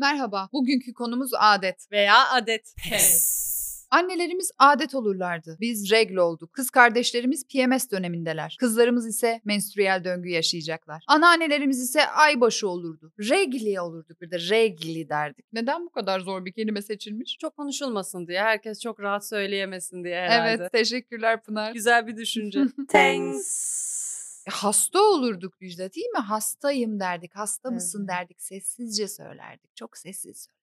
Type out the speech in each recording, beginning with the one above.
Merhaba, bugünkü konumuz adet. Veya adet. Annelerimiz adet olurlardı. Biz regl olduk. Kız kardeşlerimiz PMS dönemindeler. Kızlarımız ise menstrüel döngü yaşayacaklar. Anneannelerimiz ise aybaşı olurdu. Regli olurduk bir de regli derdik. Neden bu kadar zor bir kelime seçilmiş? Çok konuşulmasın diye, herkes çok rahat söyleyemesin diye herhalde. Evet, teşekkürler Pınar. Güzel bir düşünce. Thanks. Hasta olurduk Müjde değil mi? Hastayım derdik. Hasta mısın derdik. Sessizce söylerdik. Çok sessiz söylerdik.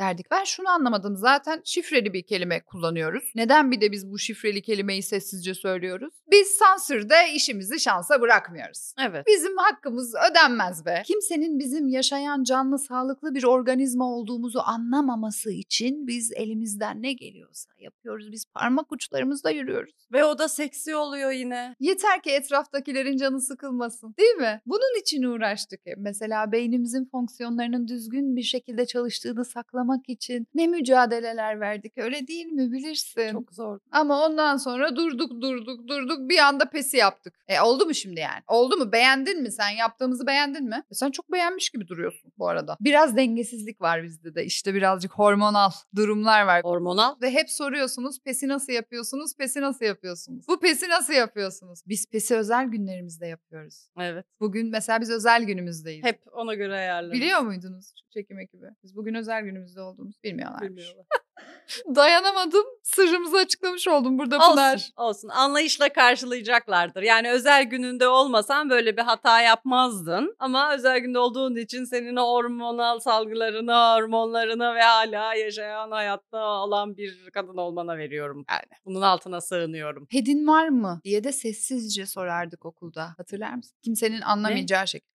Derdik. Ben şunu anlamadım. Zaten şifreli bir kelime kullanıyoruz. Neden bir de biz bu şifreli kelimeyi sessizce söylüyoruz? Biz sansürde işimizi şansa bırakmıyoruz. Evet. Bizim hakkımız ödenmez be. Kimsenin bizim yaşayan canlı sağlıklı bir organizma olduğumuzu anlamaması için biz elimizden ne geliyorsa yapıyoruz. Biz parmak uçlarımızda yürüyoruz. Ve o da seksi oluyor yine. Yeter ki etraftakilerin canı sıkılmasın. Değil mi? Bunun için uğraştık. hep. Mesela beynimizin fonksiyonlarının düzgün bir şekilde çalıştığını saklamak için ne mücadeleler verdik öyle değil mi bilirsin. Çok zor. Ama ondan sonra durduk durduk durduk bir anda pesi yaptık. E oldu mu şimdi yani? Oldu mu? Beğendin mi sen? Yaptığımızı beğendin mi? E, sen çok beğenmiş gibi duruyorsun bu arada. Biraz dengesizlik var bizde de. İşte birazcık hormonal durumlar var. Hormonal. Ve hep soruyorsunuz pesi nasıl yapıyorsunuz? Pesi nasıl yapıyorsunuz? Bu pesi nasıl yapıyorsunuz? Biz pesi özel günlerimizde yapıyoruz. Evet. Bugün mesela biz özel günümüzdeyiz. Hep ona göre ayarlamış. Biliyor muydunuz çekim ekibi? Biz bugün özel günümüzde olduğumuzu bilmiyorlarmış. Bilmiyorlar. Dayanamadım. Sırrımızı açıklamış oldum burada Olsun, Pınar. olsun. Anlayışla karşılayacaklardır. Yani özel gününde olmasan böyle bir hata yapmazdın. Ama özel günde olduğun için senin o hormonal salgılarına, hormonlarına ve hala yaşayan hayatta olan bir kadın olmana veriyorum yani. Bunun altına sığınıyorum. Pedin var mı diye de sessizce sorardık okulda. Hatırlar mısın? Kimsenin anlamayacağı şekilde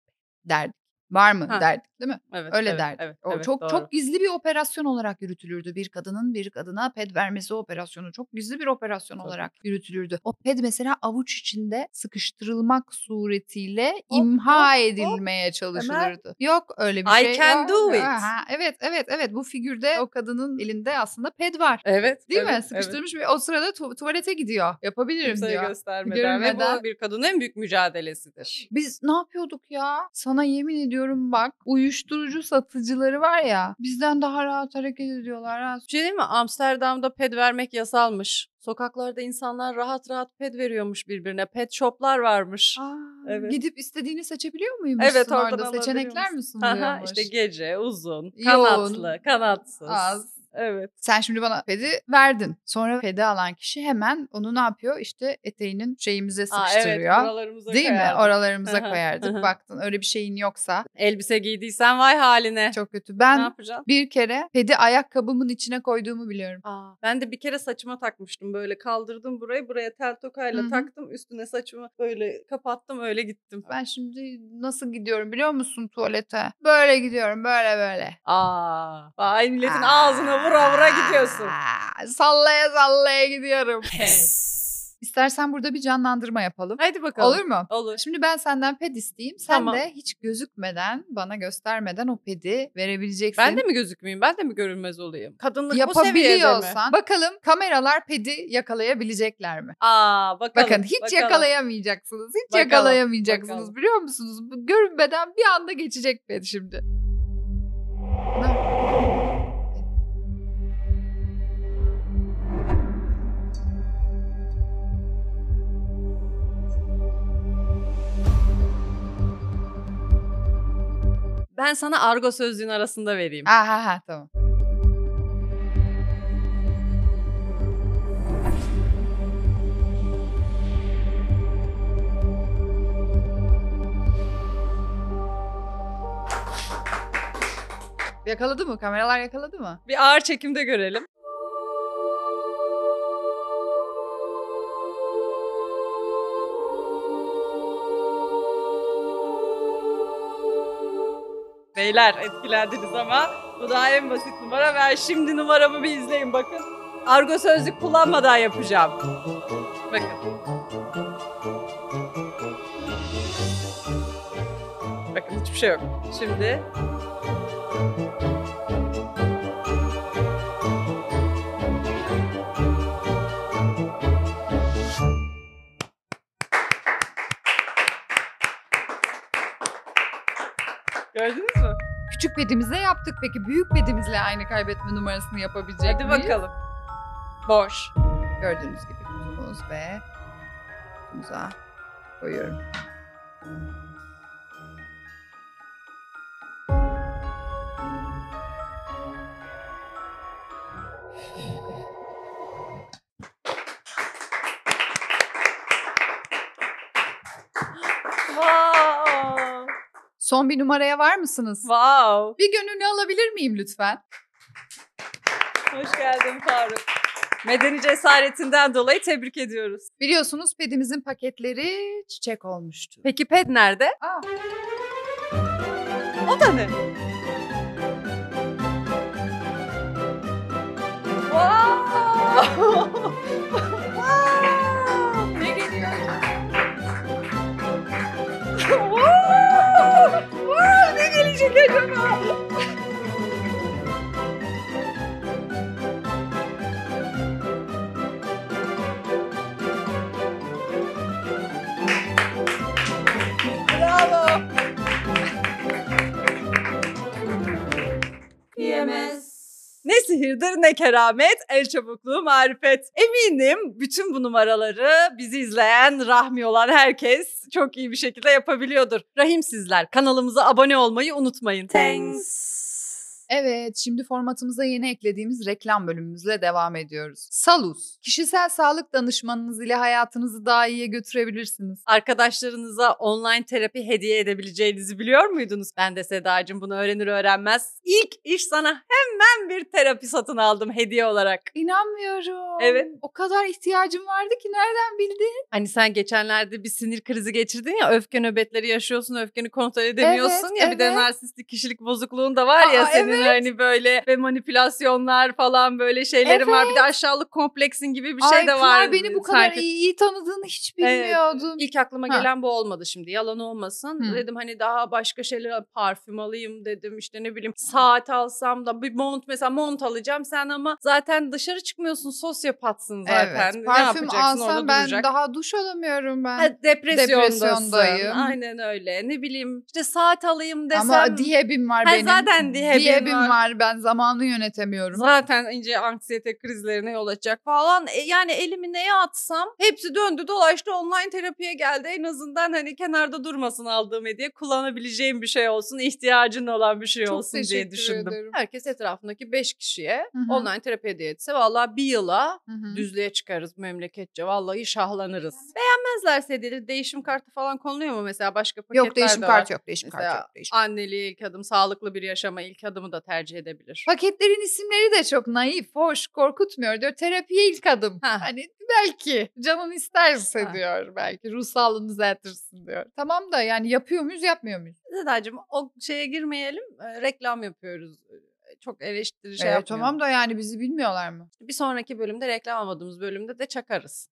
derdik. Var mı Ha. derdik değil mi? Evet. Öyle evet, derdik. Evet, o evet, çok doğru. çok gizli bir operasyon olarak yürütülürdü. Bir kadının bir kadına ped vermesi operasyonu çok gizli bir operasyon Tabii. olarak yürütülürdü. O ped mesela avuç içinde sıkıştırılmak suretiyle Hop, imha hop, edilmeye çalışılırdı. Yok öyle bir I şey. can yok. do it. Aha, evet evet evet bu figürde o kadının elinde aslında ped var. Evet. Değil mi? evet, Sıkıştırmış ve o sırada tu- tuvalete gidiyor. Yapabilirim Kimseye diyor. göstermeden. Ve Görünmeden. bu bir kadının en büyük mücadelesidir. Biz ne yapıyorduk ya? Sana yemin ediyorum bak uyuşturucu satıcıları var ya bizden daha rahat hareket ediyorlar. Ha. Bir şey değil mi? Amsterdam'da ped vermek yasalmış. Sokaklarda insanlar rahat rahat ped veriyormuş birbirine. Pet shoplar varmış. Aa, Evet. Gidip istediğini seçebiliyor muymuşsun Evet, orada? Seçenekler mi Aha, sunuluyormuş? işte gece, uzun, Yoğun, kanatlı, kanatsız. Az. Evet. Sen şimdi bana pedi verdin. Sonra pedi alan kişi hemen onu ne yapıyor? İşte eteğinin şeyimize Aa, sıkıştırıyor. evet, buralarımıza Değil mi? koyardık. Oralarımıza Aha, koyardık. Baktın öyle bir şeyin yoksa Elbise giydiysen vay haline. çok kötü. Ne Ben yapacaksın? bir kere pedi ayakkabımın içine koyduğumu biliyorum. Aa, ben de bir kere saçıma takmıştım böyle kaldırdım burayı buraya tel tokayla taktım üstüne saçımı böyle kapattım öyle gittim. Ben şimdi nasıl gidiyorum biliyor musun tuvalete? Böyle gidiyorum böyle böyle. Aa, vay milletin ağzına vura vura gidiyorsun. Sallaya sallaya gidiyorum. İstersen burada bir canlandırma yapalım. Hadi bakalım. Olur mu? Olur. Şimdi ben senden ped isteyeyim. Sen Tamam. de hiç gözükmeden, bana göstermeden o pedi verebileceksin. Ben de mi gözükmeyeyim? Ben de mi görünmez olayım? Kadınlık bu seviyede mi? Yapabiliyorsan. Bakalım kameralar pedi yakalayabilecekler mi? Aa bakalım. Bakın hiç bakalım. yakalamayacaksınız. Hiç Bakalım, yakalayamayacaksınız bakalım. biliyor musunuz? Bu Görünmeden bir anda geçecek ped şimdi. Ne? Ben sana argo sözlüğün arasında vereyim. Ha ha ha tamam. Yakaladı mı? Kameralar yakaladı mı? Bir ağır çekimde görelim. Beyler etkilendiniz ama bu daha en basit numara. Ben şimdi numaramı bir izleyin bakın. Argo sözlük kullanmadan yapacağım. Bakın. Bakın hiçbir şey yok. Şimdi Pedimize yaptık. Peki büyük pedimizle aynı kaybetme numarasını yapabilecek Hadi miyiz? bakalım. Boş. Gördüğünüz gibi kutumuz ve kutumuza koyuyorum. Son bir numaraya var mısınız? Wow. Bir gönüllü alabilir miyim lütfen? Hoş geldin Faruk. Medeni cesaretinden dolayı tebrik ediyoruz. Biliyorsunuz pedimizin paketleri çiçek olmuştu. Peki ped nerede? Aa, O da ne? Ne keramet, el çabukluğu marifet. Eminim bütün bu numaraları bizi izleyen Rahmi olan herkes çok iyi bir şekilde yapabiliyordur. Rahim sizler kanalımıza abone olmayı unutmayın. Thanks. Evet, şimdi formatımıza yeni eklediğimiz reklam bölümümüzle devam ediyoruz. Salus, kişisel sağlık danışmanınız ile hayatınızı daha iyiye götürebilirsiniz. Arkadaşlarınıza online terapi hediye edebileceğinizi biliyor muydunuz? Ben de Sedacığım bunu öğrenir öğrenmez ilk iş sana hemen bir terapi satın aldım hediye olarak. İnanmıyorum. Evet. O kadar ihtiyacım vardı ki nereden bildin? Hani sen geçenlerde bir sinir krizi geçirdin ya öfke nöbetleri yaşıyorsun öfkeni kontrol edemiyorsun Evet, ya bir de evet. narsistik kişilik bozukluğun da var ya Aa, senin evet. Hani böyle ve manipülasyonlar falan böyle şeylerin var bir de aşağılık kompleksin gibi bir şey Ay, de Pınar, var. beni bu kadar iyi, iyi tanıdığını hiç Evet. bilmiyordum. İlk aklıma Ha. gelen bu olmadı şimdi yalan olmasın. Hı. Dedim hani daha başka şeyler parfüm alayım dedim işte ne bileyim saat alsam da bir mont mesela mont alacağım sen ama zaten dışarı çıkmıyorsun sosyopatsın zaten. Evet, Ne parfüm yapacaksın alsam ben duracak. daha duş alamıyorum ben. Ha. Depresyondayım. Aynen öyle. Ne bileyim işte saat alayım desem. Ama diyebim var Ha, benim. zaten diyebim var. var. Ben zamanı yönetemiyorum. Zaten ince anksiyete krizlerine yol açacak falan. E, yani elimi neye atsam hepsi döndü dolaştı online terapiye geldi. En azından hani kenarda durmasın aldığım hediye kullanabileceğim bir şey olsun, ihtiyacın olan bir şey Çok olsun diye düşündüm. ederim. Herkes etrafındaki 5 kişiye Hı hı. online terapi hediye etse valla bir yıla Hı hı. düzlüğe çıkarız memleketçe. Vallahi şahlanırız. Beğenmezlerse hediyeleri değişim kartı falan konuluyor mu mesela başka paketler Yok değişim de kartı yok. Değişim Mesela kartı yok. Değişim. Anneliği ilk adım, sağlıklı bir yaşama ilk adımı da tercih edebilir. Paketlerin isimleri de çok naif, hoş, korkutmuyor diyor. Terapiye ilk adım. Ha. Hani belki canın isterse Ha. diyor. Belki ruh sağlığını düzeltirsin diyor. Tamam da yani yapıyor muyuz yapmıyor muyuz? Sedacığım o şeye girmeyelim. reklam yapıyoruz. Çok eleştiri şey Ee, yapmayalım. tamam da yani bizi bilmiyorlar mı? Bir sonraki bölümde reklam almadığımız bölümde de çakarız.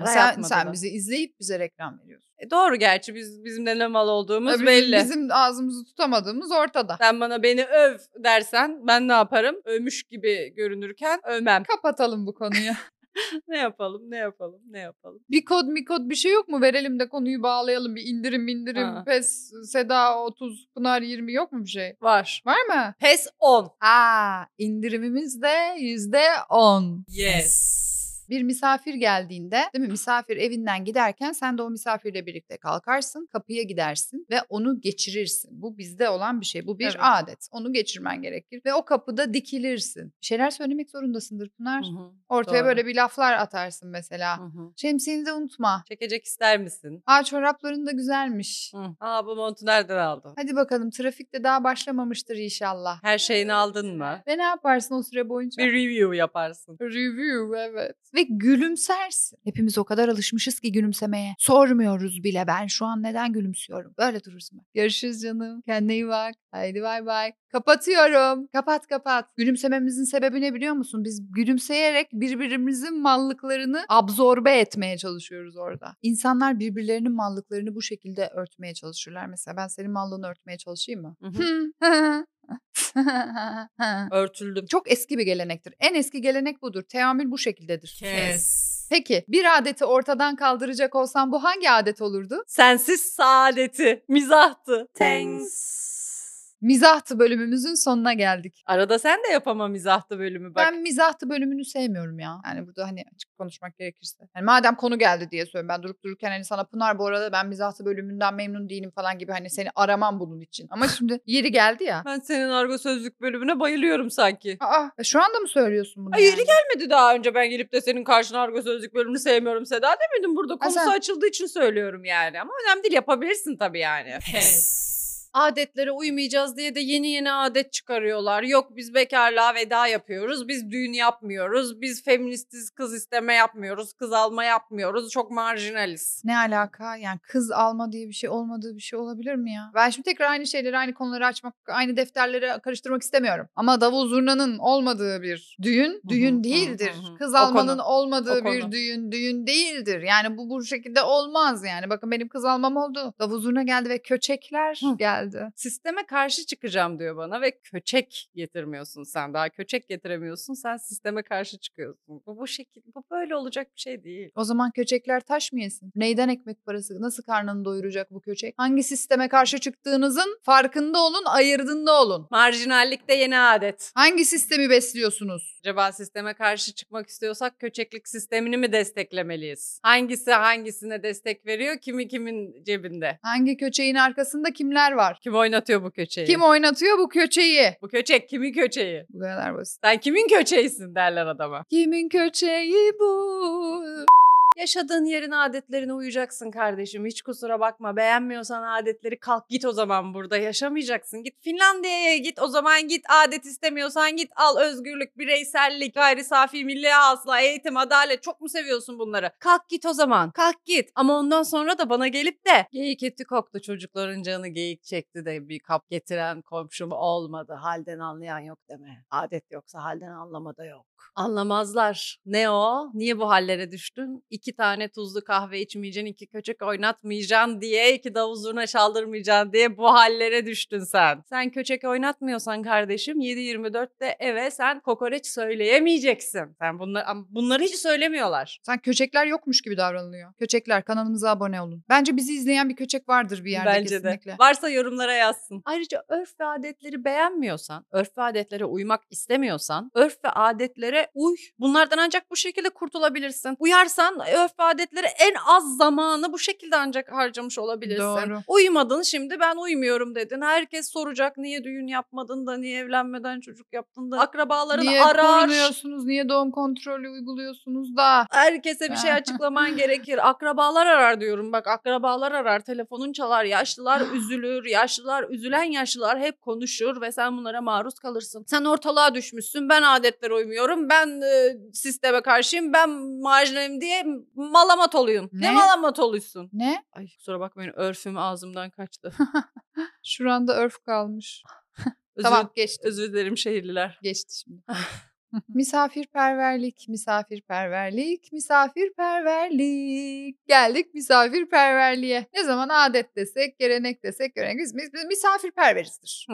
Ama Ara sen, sen bizi izleyip bize reklam veriyorsun. E, doğru gerçi biz bizim de ne mal olduğumuz Bizim- belli. Bizim ağzımızı tutamadığımız ortada. Sen bana beni öv dersen ben ne yaparım? Övmüş gibi görünürken övmem. Kapatalım bu konuyu. ne yapalım ne yapalım ne yapalım. bir kod mi kod bir şey yok mu? Verelim de konuyu bağlayalım. Bir indirim indirim. Ha. Pes, Seda 30, Pınar 20 yok mu bir şey? Var. Var mı? PES 10. Aa, indirimimiz de yüzde on. Yes. Bir misafir geldiğinde değil mi misafir evinden giderken sen de o misafirle birlikte kalkarsın kapıya gidersin ve onu geçirirsin. Bu bizde olan bir şey bu bir Evet. adet onu geçirmen gerekir ve o kapıda dikilirsin. Bir şeyler söylemek zorundasındır Pınar. Hı hı, Ortaya doğru. böyle bir laflar atarsın mesela. hı hı. Şemsiyeni de unutma. Çekecek ister misin? Aa çorapların da güzelmiş. Hı. Aa bu montu nereden aldın? Hadi bakalım trafikte daha başlamamıştır inşallah. Her şeyini aldın mı? Ve ne yaparsın o süre boyunca? Bir review yaparsın. Review evet. Ve gülümsersin. Hepimiz o kadar alışmışız ki gülümsemeye. Sormuyoruz bile ben şu an neden gülümsüyorum. Böyle durursun. Görüşürüz canım. Kendine iyi bak. Haydi bay bay. Kapatıyorum. Kapat kapat. Gülümsememizin sebebi ne biliyor musun? Biz gülümseyerek birbirimizin mallıklarını absorbe etmeye çalışıyoruz orada. İnsanlar birbirlerinin mallıklarını bu şekilde örtmeye çalışırlar. Mesela ben senin mallığını örtmeye çalışayım mı? Hı Örtüldüm. Çok eski bir gelenektir. En eski gelenek budur. Teamül bu şekildedir. Kes. Peki bir adeti ortadan kaldıracak olsam bu hangi adet olurdu? Sensiz saadeti. Mizahtı. Thanks. Mizahtı bölümümüzün sonuna geldik. Arada sen de yapama mizahtı bölümü bak. Ben mizahtı bölümünü sevmiyorum ya. Yani burada hani açık konuşmak gerekirse. Yani madem konu geldi diye söylüyorum. Ben durup dururken hani sana Pınar bu arada ben mizahtı bölümünden memnun değilim falan gibi hani seni aramam bunun için. Ama şimdi yeri geldi ya. Ben senin argo sözlük bölümüne bayılıyorum sanki. Aa e, şu anda mı söylüyorsun bunu? Ay, yeri yani? gelmedi daha önce ben gelip de senin karşına argo sözlük bölümünü sevmiyorum Seda demedim burada. Konusu sen- açıldığı için söylüyorum yani. Ama önemli değil yapabilirsin tabii yani. Adetlere uymayacağız diye de yeni yeni adet çıkarıyorlar. Yok biz bekarlığa veda yapıyoruz. Biz düğün yapmıyoruz. Biz feministiz kız isteme yapmıyoruz. Kız alma yapmıyoruz. Çok marjinaliz. Ne alaka? Yani kız alma diye bir şey olmadığı bir şey olabilir mi ya? Ben şimdi tekrar aynı şeyleri, aynı konuları açmak, aynı defterleri karıştırmak istemiyorum. Ama davul zurnanın olmadığı bir düğün, düğün değildir. Kız almanın konu, olmadığı bir düğün, düğün değildir. Yani bu bu şekilde olmaz yani. Bakın benim kız almam oldu. Davul zurna geldi ve köçekler Hı. Geldi. Sisteme karşı çıkacağım diyor bana ve köçek getirmiyorsun sen. Daha köçek getiremiyorsun. Sen sisteme karşı çıkıyorsun. Bu bu şekil bu böyle olacak bir şey değil. O zaman köçekler taş mı yesin? Neyden ekmek parası? Nasıl karnını doyuracak bu köçek? Hangi sisteme karşı çıktığınızın farkında olun, ayırdığında olun. Marjinallik de yeni adet. Hangi sistemi besliyorsunuz? Acaba sisteme karşı çıkmak istiyorsak köçeklik sistemini mi desteklemeliyiz? Hangisi hangisine destek veriyor? Kimi kimin cebinde? Hangi köçeğin arkasında kimler var? Kim oynatıyor bu köçeği? Kim oynatıyor bu köçeği? Bu köçek kimin köçeği? Bu kadar basit. Sen kimin köçeğisin derler adama. Kimin köçeği bu? Yaşadığın yerin adetlerine uyacaksın kardeşim. Hiç kusura bakma. Beğenmiyorsan adetleri kalk git o zaman burada. Yaşamayacaksın. Git Finlandiya'ya git o zaman git. Adet istemiyorsan git al özgürlük, bireysellik, gayri safi milli hasla, eğitim, adalet. Çok mu seviyorsun bunları? Kalk git o zaman. Kalk git. Ama ondan sonra da bana gelip de geyik eti koktu çocukların canı geyik çekti de bir kap getiren komşum olmadı. Halden anlayan yok deme. Adet yoksa halden anlamada yok. Anlamazlar. Ne o? Niye bu hallere düştün? İki tane tuzlu kahve içmeyeceksin, iki köçek oynatmayacaksın diye, iki davul zurna çaldırmayacaksın diye bu hallere düştün sen. Sen köçek oynatmıyorsan kardeşim 7-24'te eve sen kokoreç söyleyemeyeceksin. Sen bunlar, bunları hiç söylemiyorlar. Sen köçekler yokmuş gibi davranılıyor. Köçekler kanalımıza abone olun. Bence bizi izleyen bir köçek vardır bir yerde Bence kesinlikle. de. Varsa yorumlara yazsın. Ayrıca örf ve adetleri beğenmiyorsan, örf ve adetlere uymak istemiyorsan, örf ve adetlere uy. Bunlardan ancak bu şekilde kurtulabilirsin. Uyarsan örf ve adetlere en az zamanı bu şekilde ancak harcamış olabilirsin. Doğru. Uymadın şimdi ben uymuyorum dedin. Herkes soracak niye düğün yapmadın da niye evlenmeden çocuk yaptın da akrabaların Niye arar. korunuyorsunuz? Niye doğum kontrolü uyguluyorsunuz da? Herkese bir şey açıklaman gerekir. Akrabalar arar diyorum. Bak akrabalar arar. Telefonun çalar. Yaşlılar üzülür. Yaşlılar, üzülen yaşlılar hep konuşur ve sen bunlara maruz kalırsın. Sen ortalığa düşmüşsün. Ben adetlere uymuyorum. Ben e, sisteme karşıyım. Ben marjinalim diye malamat oluyun. Ne, Ne? malamat oluysun? Ne? Ay kusura bakmayın örfüm ağzımdan kaçtı. Şuranda örf kalmış. Özür, Tamam geçti. özür dilerim şehirliler. Geçti şimdi. misafirperverlik, misafirperverlik, misafirperverlik. Geldik misafirperverliğe. Ne zaman adet desek, gelenek desek, görenek biz, biz, misafirperverizdir.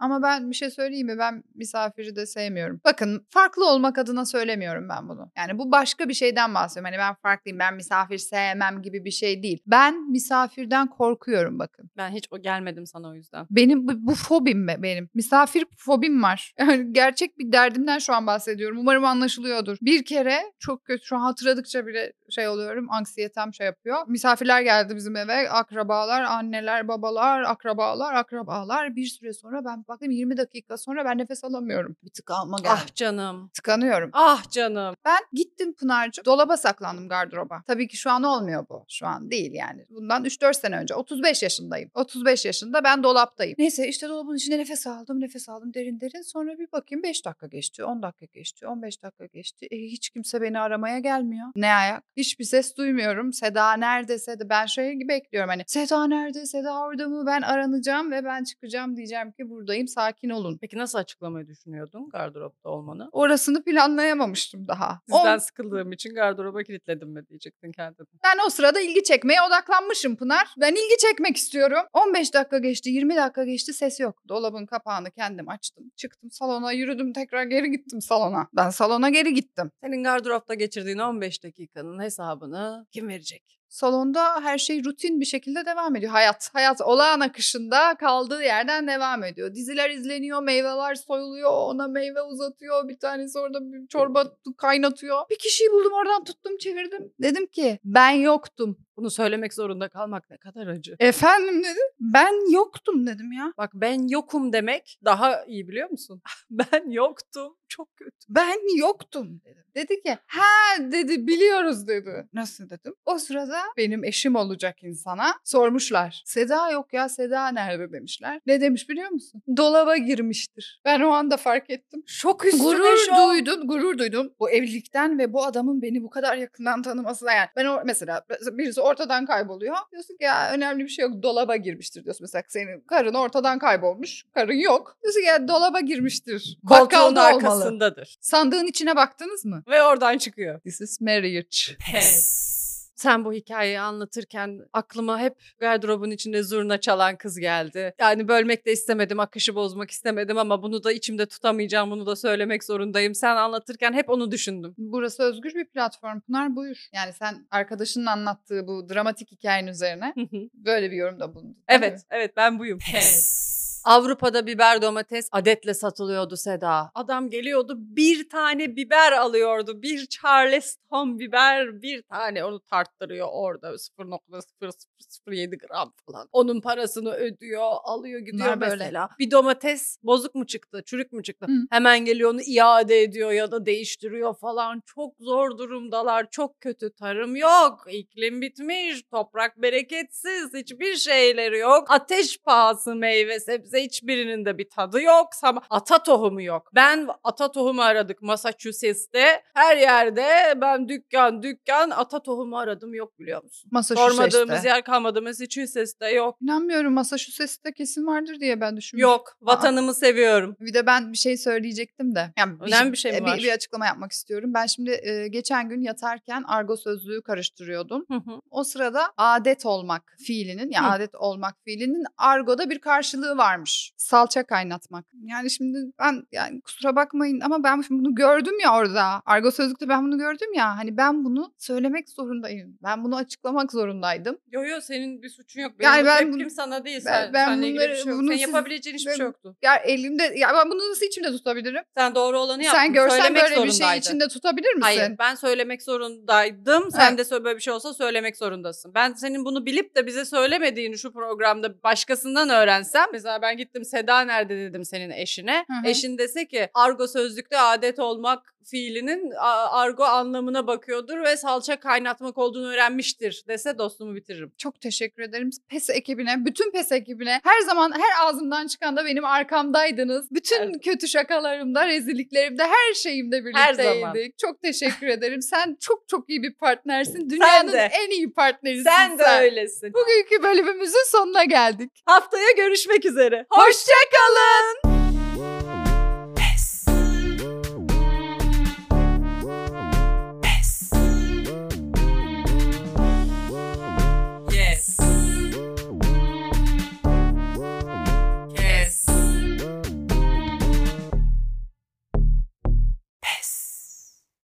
Ama ben bir şey söyleyeyim mi? Ben misafiri de sevmiyorum. Bakın farklı olmak adına söylemiyorum ben bunu. Yani bu başka bir şeyden bahsediyorum. Hani ben farklıyım, ben misafir sevmem gibi bir şey değil. Ben misafirden korkuyorum bakın. Ben hiç o gelmedim sana o yüzden. Benim bu, bu fobim be- benim. Misafir fobim var. Yani gerçek bir derdimden şu an bahsediyorum. Umarım anlaşılıyordur. Bir kere çok kötü şu hatırladıkça bile şey oluyorum. Anksiyetem şey yapıyor. Misafirler geldi bizim eve. Akrabalar, anneler, babalar, akrabalar, akrabalar. Bir süre sonra ben baktım 20 dakika sonra ben nefes alamıyorum. Bir tıkanma geldi. Ah canım. Tıkanıyorum. Ah canım. Ben gittim Pınar'cığım. Dolaba saklandım gardıroba. Tabii ki şu an olmuyor bu. Şu an değil yani. Bundan 3-4 sene önce. 35 yaşındayım. 35 yaşında ben dolaptayım. Neyse işte dolabın içinde nefes aldım. Nefes aldım derin derin. Sonra bir bakayım 5 dakika geçti. 10 dakika geçti. 15 dakika geçti. E, hiç kimse beni aramaya gelmiyor. Ne ayak? Hiçbir ses duymuyorum. Seda nerede? Seda ben şey gibi bekliyorum hani. Seda nerede? Seda orada mı? Ben aranacağım ve ben çıkacağım diyeceğim ki buradayım. Sakin olun. Peki nasıl açıklamayı düşünüyordun gardıropta olmanı? Orasını planlayamamıştım daha. Sizden On- sıkıldığım için gardıroba kilitledim mi diyecektin kendine. Ben o sırada ilgi çekmeye odaklanmışım Pınar. Ben ilgi çekmek istiyorum. 15 dakika geçti, 20 dakika geçti ses yok. Dolabın kapağını kendim açtım. Çıktım salona, yürüdüm tekrar geri gittim salona. Ben salona geri gittim. Senin gardıropta geçirdiğin 15 dakikanın hesabını kim verecek? Salonda her şey rutin bir şekilde devam ediyor. Hayat, hayat olağan akışında kaldığı yerden devam ediyor. Diziler izleniyor, meyveler soyuluyor, ona meyve uzatıyor. Bir tanesi orada bir çorba kaynatıyor. Bir kişiyi buldum oradan tuttum çevirdim. Dedim ki ben yoktum. Bunu söylemek zorunda kalmak ne kadar acı. Efendim dedi. Ben yoktum dedim ya. Bak ben yokum demek daha iyi biliyor musun? ben yoktum. Çok kötü. Ben yoktum dedim. Dedi ki ha dedi biliyoruz dedi. Nasıl dedim. O sırada benim eşim olacak insana sormuşlar. Seda yok ya Seda nerede demişler. Ne demiş biliyor musun? Dolaba girmiştir. Ben o anda fark ettim. Şok üstüne Gurur şok. duydum, gurur duydum. Bu evlilikten ve bu adamın beni bu kadar yakından tanımasına yani. Ben o, mesela birisi ortadan kayboluyor. Diyorsun ki ya önemli bir şey yok dolaba girmiştir diyorsun. Mesela senin karın ortadan kaybolmuş. Karın yok. Diyorsun ki ya dolaba girmiştir. Koltuğun Bakkalda olmalı. arkasındadır. Sandığın içine baktınız mı? Ve oradan çıkıyor. This is marriage. Sen bu hikayeyi anlatırken aklıma hep gardırobun içinde zurna çalan kız geldi. Yani bölmek de istemedim, akışı bozmak istemedim ama bunu da içimde tutamayacağım, bunu da söylemek zorundayım. Sen anlatırken hep onu düşündüm. Burası özgür bir platform. Pınar buyur. Yani sen arkadaşının anlattığı bu dramatik hikayenin üzerine böyle bir yorumda bulundun. mi? evet, evet ben buyum. Avrupa'da biber domates adetle satılıyordu Seda. Adam geliyordu bir tane biber alıyordu. Bir Charleston biber bir tane onu tarttırıyor orada 0.0007 gram falan. Onun parasını ödüyor alıyor gidiyor Bunlar böyle. mesela. Bir domates bozuk mu çıktı çürük mü çıktı? Hı. Hemen geliyor onu iade ediyor ya da değiştiriyor falan. Çok zor durumdalar çok kötü tarım yok. iklim bitmiş toprak bereketsiz hiçbir şeyleri yok. Ateş pahası meyve sebze hiçbirinin de bir tadı yok. Ata tohumu yok. Ben ata tohumu aradık Massachusetts'te. Her yerde ben dükkan dükkan ata tohumu aradım yok biliyor musun? Massachusetts'te. Sormadığımız yer kalmadı. Massachusetts'te yok. İnanmıyorum Massachusetts'te kesin vardır diye ben düşünüyorum. Yok. Vatanımı seviyorum. Bir de ben bir şey söyleyecektim de. Yani Önemli bir şey mi e, var? Bir, bir açıklama yapmak istiyorum. Ben şimdi e, geçen gün yatarken argo sözlüğü karıştırıyordum. Hı hı. O sırada adet olmak fiilinin yani Hı. adet olmak fiilinin argoda bir karşılığı varmış. Salça kaynatmak. Yani şimdi ben yani kusura bakmayın ama ben şimdi bunu gördüm ya orada. Argo sözlükte ben bunu gördüm ya. Hani ben bunu söylemek zorundayım. Ben bunu açıklamak zorundaydım. Yo yo senin bir suçun yok. Benim Yani ben tepkim bunu- sana değil. ben- Sen, ben bunları- bir şey yok. bunu Senin siz- yapabileceğin hiçbir ben- şey yoktu. Ya elimde ya ben bunu nasıl içimde tutabilirim? Sen doğru olanı yaptın. Sen görsen Söylemek böyle bir şeyi zorundaydın. içinde tutabilir misin? Hayır ben söylemek zorundaydım. Sen Evet. de böyle bir şey olsa söylemek zorundasın. Ben senin bunu bilip de bize söylemediğini şu programda başkasından öğrensem. Mesela ben gittim Seda nerede dedim senin eşine. Hı hı. Eşin dese ki argo sözlükte adet olmak fiilinin argo anlamına bakıyordur ve salça kaynatmak olduğunu öğrenmiştir dese dostumu bitiririm. Çok teşekkür ederim. PES ekibine, bütün PES ekibine her zaman her ağzımdan çıkan da benim arkamdaydınız. Bütün Her- kötü şakalarımda, rezilliklerimde, her şeyimde Her zaman. birlikteydik. Çok teşekkür ederim. Sen çok çok iyi bir partnersin. Dünyanın en iyi partnerisin Sen de öylesin. Bugünkü bölümümüzün sonuna geldik. Haftaya görüşmek üzere. Hoşçakalın.